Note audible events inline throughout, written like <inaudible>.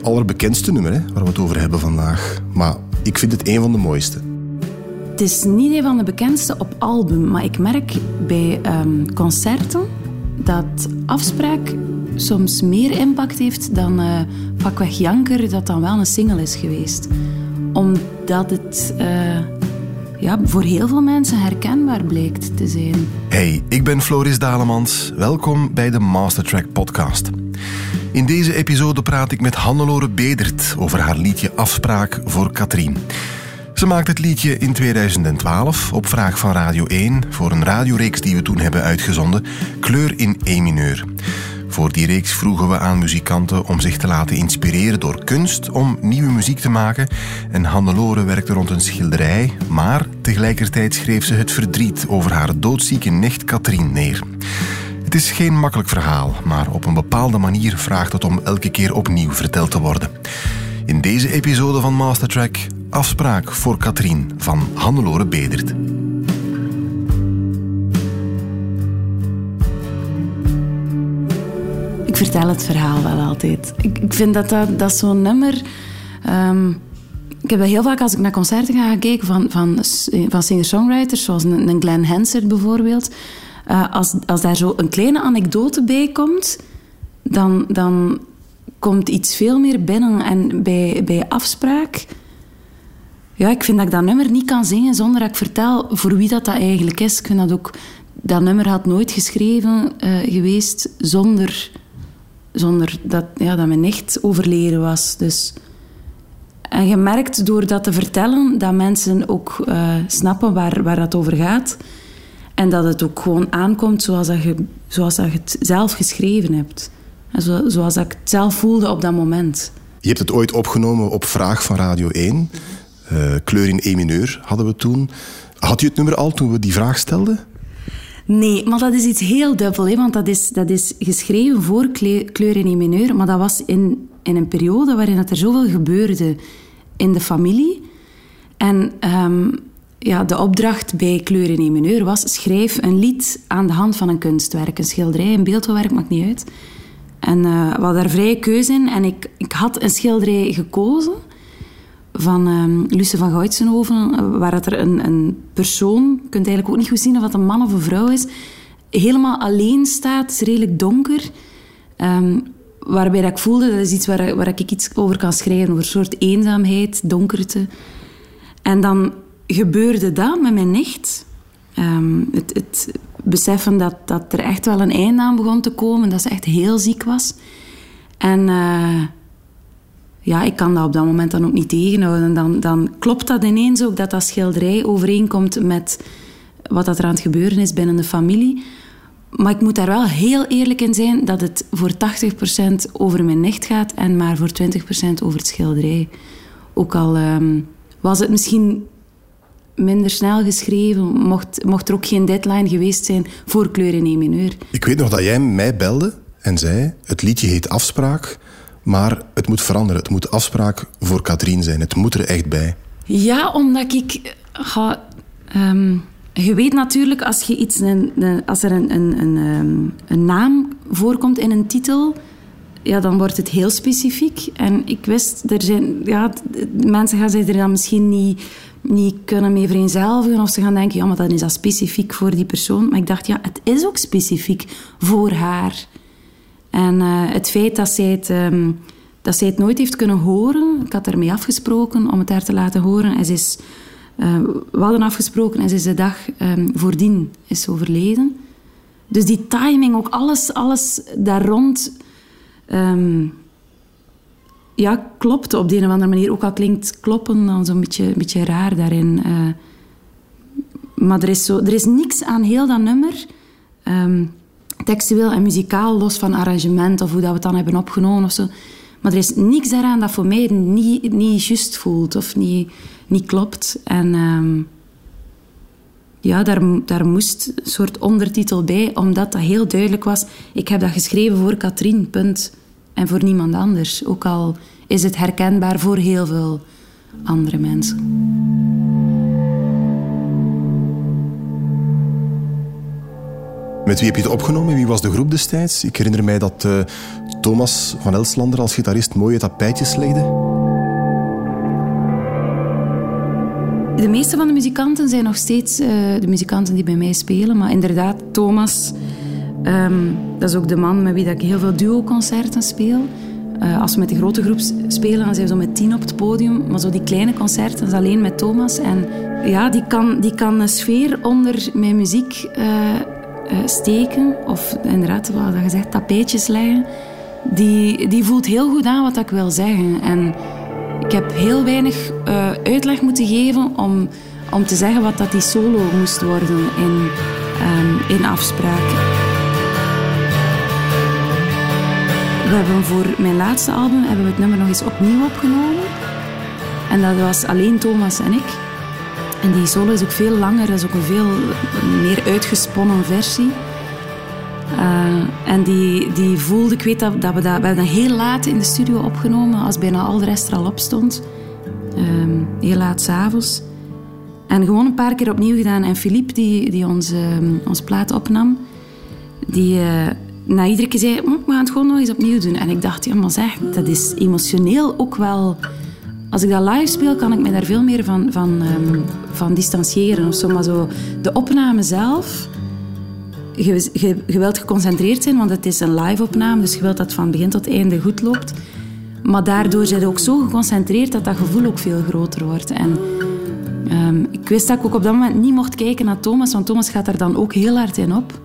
je allerbekendste nummer hè, waar we het over hebben vandaag. Maar ik vind het een van de mooiste. Het is niet een van de bekendste op album, maar ik merk bij um, concerten dat afspraak soms meer impact heeft dan uh, pakweg Janker, dat dan wel een single is geweest. Omdat het uh, ja, voor heel veel mensen herkenbaar blijkt te zijn. Hey, ik ben Floris Dalemans. Welkom bij de Mastertrack podcast. In deze episode praat ik met Hannelore Bedert over haar liedje Afspraak voor Katrien. Ze maakte het liedje in 2012 op vraag van Radio 1 voor een radioreeks die we toen hebben uitgezonden, Kleur in E mineur. Voor die reeks vroegen we aan muzikanten om zich te laten inspireren door kunst om nieuwe muziek te maken. En Hannelore werkte rond een schilderij, maar tegelijkertijd schreef ze het verdriet over haar doodzieke nicht Katrien neer. Het is geen makkelijk verhaal, maar op een bepaalde manier vraagt het om elke keer opnieuw verteld te worden. In deze episode van Mastertrack Afspraak voor Katrien van Hannelore Bedert. Ik vertel het verhaal wel altijd. Ik, ik vind dat dat, zo'n nummer... Um, ik heb heel vaak als ik naar concerten ga kijken van, van, van singer-songwriters, zoals een, een Glenn Hansard bijvoorbeeld. Uh, als, als daar zo een kleine anekdote bij komt, dan, dan komt iets veel meer binnen. En bij, bij afspraak... Ja, ik vind dat ik dat nummer niet kan zingen zonder dat ik vertel voor wie dat, dat eigenlijk is. Ik dat ook... Dat nummer had nooit geschreven uh, geweest zonder, zonder dat, ja, dat mijn nicht overleden was. Dus... En je merkt door dat te vertellen dat mensen ook uh, snappen waar, waar dat over gaat. En dat het ook gewoon aankomt zoals, dat je, zoals dat je het zelf geschreven hebt. En zo, zoals ik het zelf voelde op dat moment. Je hebt het ooit opgenomen op vraag van Radio 1. Uh, kleur in E mineur hadden we toen. Had u het nummer al toen we die vraag stelden? Nee, maar dat is iets heel dubbel. Hè? Want dat is, dat is geschreven voor kleur in E mineur. Maar dat was in, in een periode waarin er zoveel gebeurde in de familie. En um, ja, de opdracht bij Kleur in mineur was... schrijf een lied aan de hand van een kunstwerk. Een schilderij, een beeldhouwwerk, maakt niet uit. En uh, we hadden daar vrije keuze in. En ik, ik had een schilderij gekozen van um, Luce van Goitsenhoven, waar het er een, een persoon, je kunt eigenlijk ook niet goed zien of het een man of een vrouw is, helemaal alleen staat, is redelijk donker. Um, waarbij dat ik voelde, dat is iets waar, waar ik iets over kan schrijven, over een soort eenzaamheid, donkerte. En dan gebeurde dat met mijn nicht. Um, het, het, beseffen dat, dat er echt wel een einde aan begon te komen, dat ze echt heel ziek was. En uh, ja, ik kan dat op dat moment dan ook niet tegenhouden. Dan, dan klopt dat ineens ook dat dat schilderij overeenkomt met wat dat er aan het gebeuren is binnen de familie. Maar ik moet daar wel heel eerlijk in zijn dat het voor 80% over mijn nicht gaat en maar voor 20% over het schilderij. Ook al um, was het misschien minder snel geschreven, mocht, mocht er ook geen deadline geweest zijn voor kleur in 1 mineur. Ik weet nog dat jij mij belde en zei: Het liedje heet Afspraak, maar het moet veranderen. Het moet afspraak voor Katrien zijn. Het moet er echt bij. Ja, omdat ik. Ga, um, je weet natuurlijk als, je iets, een, als er een, een, een, ehm, een naam voorkomt in een titel ja, dan wordt het heel specifiek. En ik wist, er zijn, ja, mensen gaan zich er dan misschien niet niet kunnen mee vereenzelvigen. Of ze gaan denken, ja, maar dan is dat specifiek voor die persoon. Maar ik dacht, ja, het is ook specifiek voor haar. En uh, het feit dat zij het, um, dat zij het nooit heeft kunnen horen... Ik had ermee afgesproken om het haar te laten horen. En ze is, uh, we hadden afgesproken en ze is de dag um, voordien is overleden. Dus die timing, ook alles, alles daar rond... Um, ja, klopt op de een of andere manier. Ook al klinkt kloppen dan zo'n beetje, beetje raar daarin. Uh, maar er is, zo, er is niks aan heel dat nummer, um, textueel en muzikaal, los van arrangement of hoe dat we het dan hebben opgenomen of zo. Maar er is niks daaraan dat voor mij niet, niet juist voelt of niet, niet klopt. En um, ja, daar, daar moest een soort ondertitel bij, omdat dat heel duidelijk was. Ik heb dat geschreven voor Katrien. En voor niemand anders. Ook al is het herkenbaar voor heel veel andere mensen. Met wie heb je het opgenomen? Wie was de groep destijds? Ik herinner mij dat uh, Thomas van Elslander als gitarist mooie tapijtjes legde. De meeste van de muzikanten zijn nog steeds uh, de muzikanten die bij mij spelen. Maar inderdaad, Thomas, um, dat is ook de man met wie dat ik heel veel duo-concerten speel. Uh, als we met de grote groep spelen, dan zijn we zo met tien op het podium. Maar zo die kleine concerten, is alleen met Thomas. En ja, die kan, die kan een sfeer onder mijn muziek uh, uh, steken. Of inderdaad, wat je zegt, tapijtjes leggen. Die, die voelt heel goed aan wat ik wil zeggen. En ik heb heel weinig uitleg moeten geven om, om te zeggen wat dat die solo moest worden in, um, in afspraak. We hebben voor mijn laatste album hebben we het nummer nog eens opnieuw opgenomen. En dat was alleen Thomas en ik. En die solo is ook veel langer, is ook een veel meer uitgesponnen versie. Uh, en die, die voelde, ik weet dat, dat we dat, we dat heel laat in de studio opgenomen, als bijna al de rest er al op stond. Um, heel laat s'avonds. En gewoon een paar keer opnieuw gedaan. En Philippe, die, die onze, um, ons plaat opnam, die uh, na iedere keer zei, we gaan het gewoon nog eens opnieuw doen. En ik dacht, ja maar zeg, dat is emotioneel ook wel... Als ik dat live speel, kan ik me daar veel meer van, van, um, van distancieren. Of. Maar zo, de opname zelf je, je, wilt geconcentreerd zijn, want het is een live-opname, dus je wilt dat van begin tot einde goed loopt. Maar daardoor zijn je ook zo geconcentreerd dat dat gevoel ook veel groter wordt. En um, ik wist dat ik ook op dat moment niet mocht kijken naar Thomas, want Thomas gaat daar dan ook heel hard in op.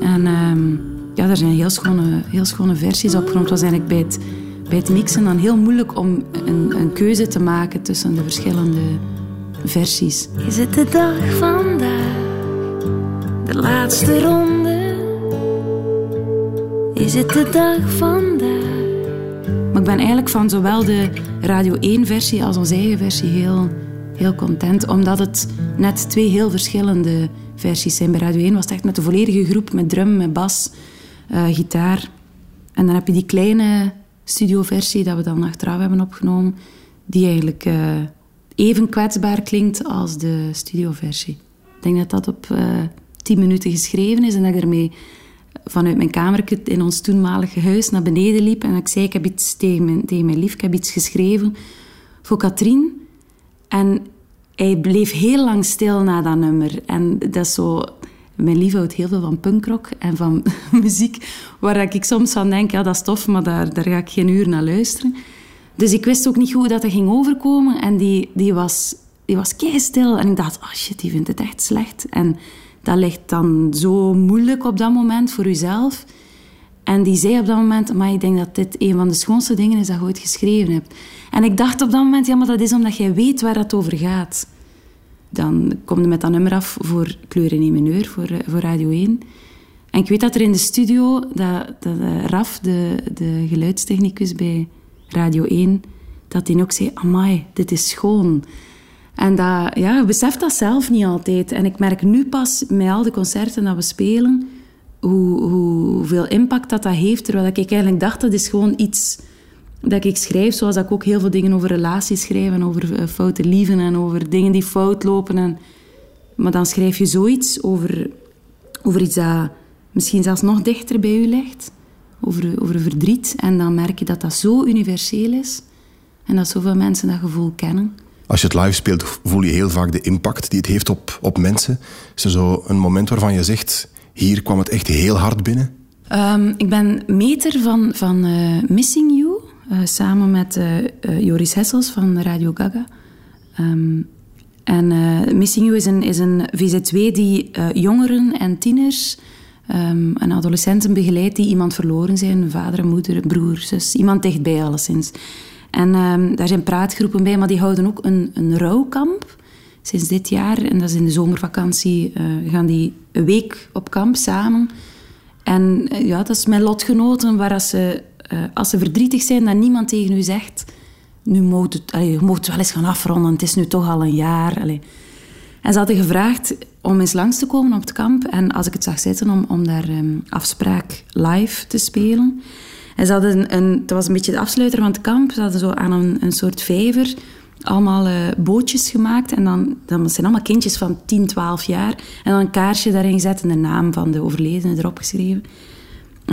En um, ja, er zijn heel schone, heel schone versies opgenomen. Het was eigenlijk bij het, bij het mixen dan heel moeilijk om een, een keuze te maken tussen de verschillende versies. Is het de dag vandaag? de laatste ronde. Is het de dag vandaag? Maar ik ben eigenlijk van zowel de Radio 1-versie als onze eigen versie heel, heel content. Omdat het net twee heel verschillende versies zijn. Bij Radio 1 was het echt met de volledige groep, met drum, met bas, uh, gitaar. En dan heb je die kleine studioversie dat we dan achteraf hebben opgenomen, die eigenlijk uh, even kwetsbaar klinkt als de studioversie. Ik denk dat dat op uh, tien minuten geschreven is en dat ik ermee vanuit mijn kamer in ons toenmalige huis naar beneden liep en ik zei, ik heb iets tegen mijn, tegen mijn lief, ik heb iets geschreven voor Katrien. En hij bleef heel lang stil na dat nummer. En dat is zo... Mijn lief houdt heel veel van punkrock en van <laughs> muziek, waar ik soms van denk, ja, dat is tof, maar daar, daar ga ik geen uur naar luisteren. Dus ik wist ook niet hoe dat ging overkomen en die, die was, die was stil. En ik dacht, oh shit, die vindt het echt slecht. En dat ligt dan zo moeilijk op dat moment voor uzelf. En die zei op dat moment, maar ik denk dat dit een van de schoonste dingen is dat je ooit geschreven hebt. En ik dacht op dat moment, ja, maar dat is omdat jij weet waar het over gaat. Dan kom je met dat nummer af voor Kleuren in Mineur, voor, eh, voor Radio 1. En ik weet dat er in de studio, dat, dat eh, Raf, de, de geluidstechnicus bij Radio 1, dat hij ook zei, amai, dit is schoon. En dat, ja, je beseft dat zelf niet altijd. En ik merk nu pas met al de concerten dat we spelen, hoe, hoeveel impact dat, dat heeft. Terwijl ik eigenlijk dacht, dat is gewoon iets dat ik schrijf. Zoals ik ook heel veel dingen over relaties schrijf en over uh, foute lieven en over dingen die fout lopen. En, maar dan schrijf je zoiets over, over iets dat misschien zelfs nog dichter bij u ligt. Over, over verdriet. En dan merk je dat dat zo universeel is. En dat zoveel mensen dat gevoel kennen. Als je het live speelt, voel je heel vaak de impact die het heeft op, op mensen. Is er zo een moment waarvan je zegt, hier kwam het echt heel hard binnen? Um, ik ben meter van, van uh, Missing You, samen met uh, Joris Hessels van Radio Gaga. Um, en Missing You is een, is een VZ2 die jongeren en tieners um, en adolescenten begeleidt die iemand verloren zijn. Vader, moeder, broer, zus, iemand dichtbij alleszins. En um, daar zijn praatgroepen bij, maar die houden ook een, een rouwkamp sinds dit jaar. En dat is in de zomervakantie. Gaan die een week op kamp samen. En ja, dat is mijn lotgenoten, waar ze, uh, als ze verdrietig zijn, dat niemand tegen u zegt... Nu moet het, je moet wel eens gaan afronden, het is nu toch al een jaar. En ze hadden gevraagd om eens langs te komen op het kamp. En als ik het zag zitten, om, om daar um, afspraak live te spelen... En ze hadden een, dat was een beetje de afsluiter van het kamp. Ze hadden zo aan een, een soort vijver allemaal uh, bootjes gemaakt. En dan, dan zijn allemaal kindjes van 10, 12 jaar. En dan een kaarsje daarin gezet en de naam van de overledene erop geschreven.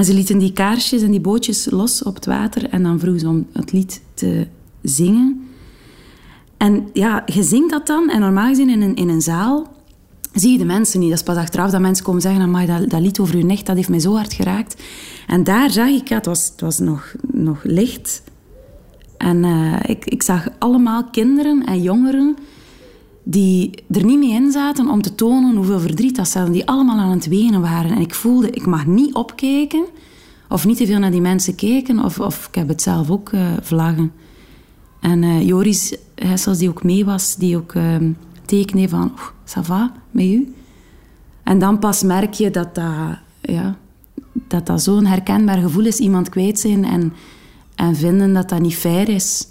Ze lieten die kaarsjes en die bootjes los op het water. En dan vroegen ze om het lied te zingen. En ja, je zingt dat dan. En normaal gezien in een, in een zaal zie je de mensen niet. Dat is pas achteraf dat mensen komen zeggen... Amai, dat, dat lied over uw nicht, dat heeft mij zo hard geraakt. En daar zag ik... Ja, het was, het was nog, nog licht. En uh, ik, ik zag allemaal kinderen en jongeren die er niet mee in zaten om te tonen hoeveel verdriet dat ze hadden. Die allemaal aan het wenen waren. En ik voelde, ik mag niet opkijken. Of niet te veel naar die mensen kijken. Of, of ik heb het zelf ook uh, vlaggen. En uh, Joris Hessels, die ook mee was, die ook uh, tekende van... Oh, ça va, met u? En dan pas merk je dat dat, ja, dat, dat zo'n herkenbaar gevoel is. Iemand kwijt zijn en, en vinden dat dat niet fair is.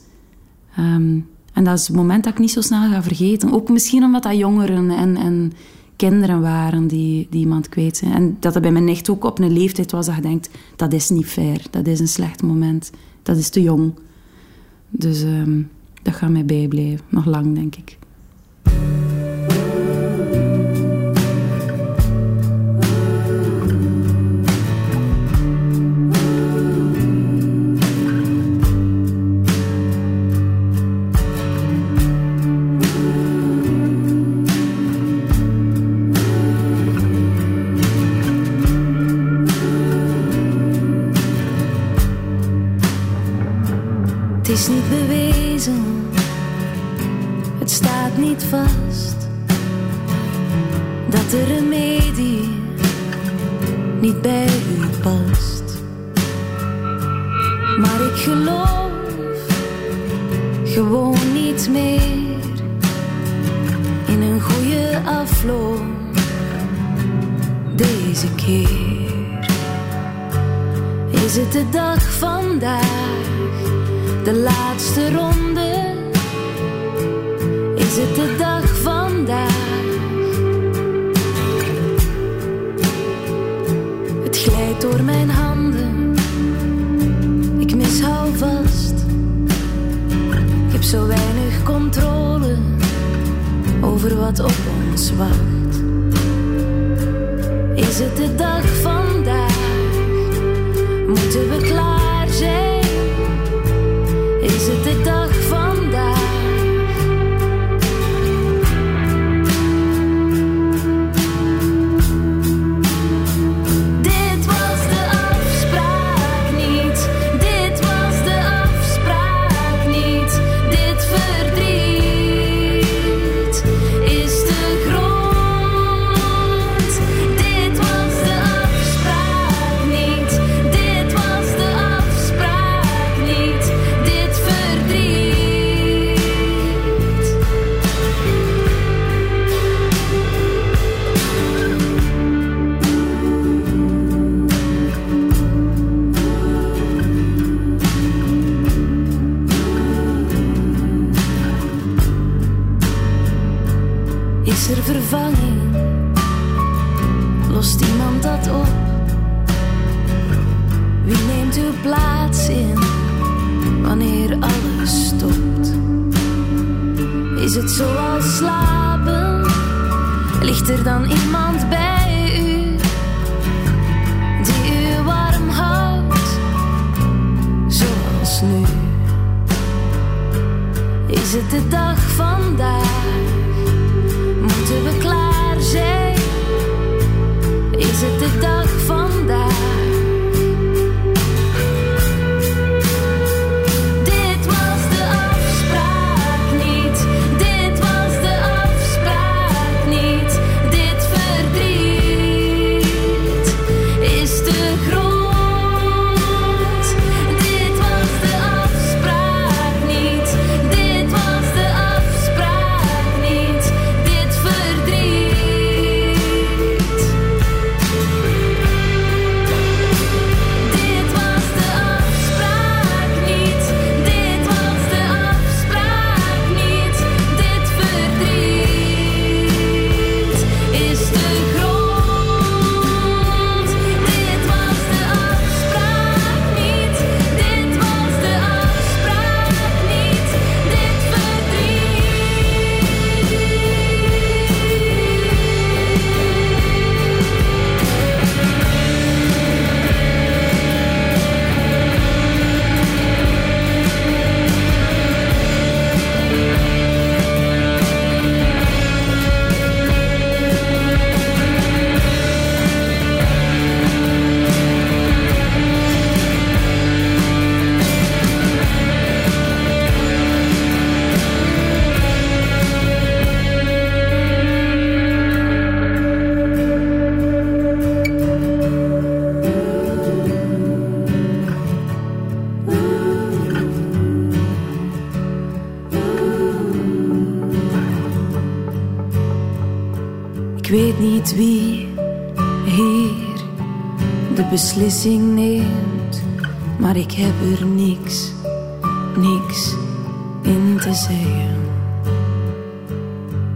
Um, en dat is het moment dat ik niet zo snel ga vergeten. Ook misschien omdat dat jongeren en, en kinderen waren die, die iemand kwijt zijn. En dat dat bij mijn nicht ook op een leeftijd was dat je denkt... dat is niet fair, dat is een slecht moment. Dat is te jong. Dus um, dat gaat mij bijblijven. Nog lang, denk ik. Is niet bewezen, het staat niet vast dat de remedie niet bij u past. Maar ik geloof gewoon niet meer in een goede afloop deze keer. Is het de dag vandaag? De laatste ronde. Is het de dag vandaag? Het glijdt door mijn handen. Ik mis vast. Ik heb zo weinig controle over wat op ons wacht. Is het de dag vandaag? Moeten we het zoals slapen? Ligt er dan iemand bij u die u warm houdt? Zoals nu. Is het de dag vandaag? Moeten we klaar zijn? Is het de dag hier de beslissing neemt, maar ik heb er niks, niks in te zeggen.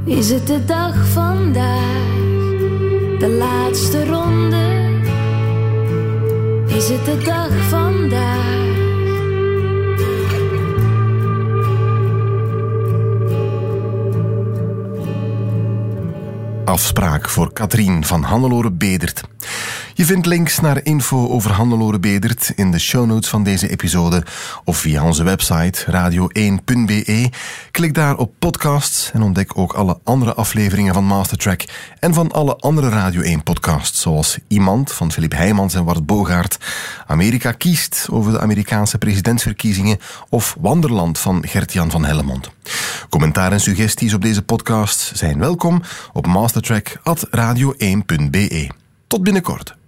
Is het de dag vandaag, de laatste ronde? Is het de dag vandaag? Afspraak voor Katrien van Hannelore Bedert. Je vindt links naar info over Hannelore Bedert in de show notes van deze episode of via onze website radio1.be. Klik daar op podcasts en ontdek ook alle andere afleveringen van Mastertrack en van alle andere Radio 1 podcasts zoals Iemand van Filip Heijmans en Wart Bogaert, Amerika kiest over de Amerikaanse presidentsverkiezingen of Wanderland van Gert-Jan van Hellemond. Commentaar en suggesties op deze podcast zijn welkom op mastertrack.radio1.be. Tot binnenkort.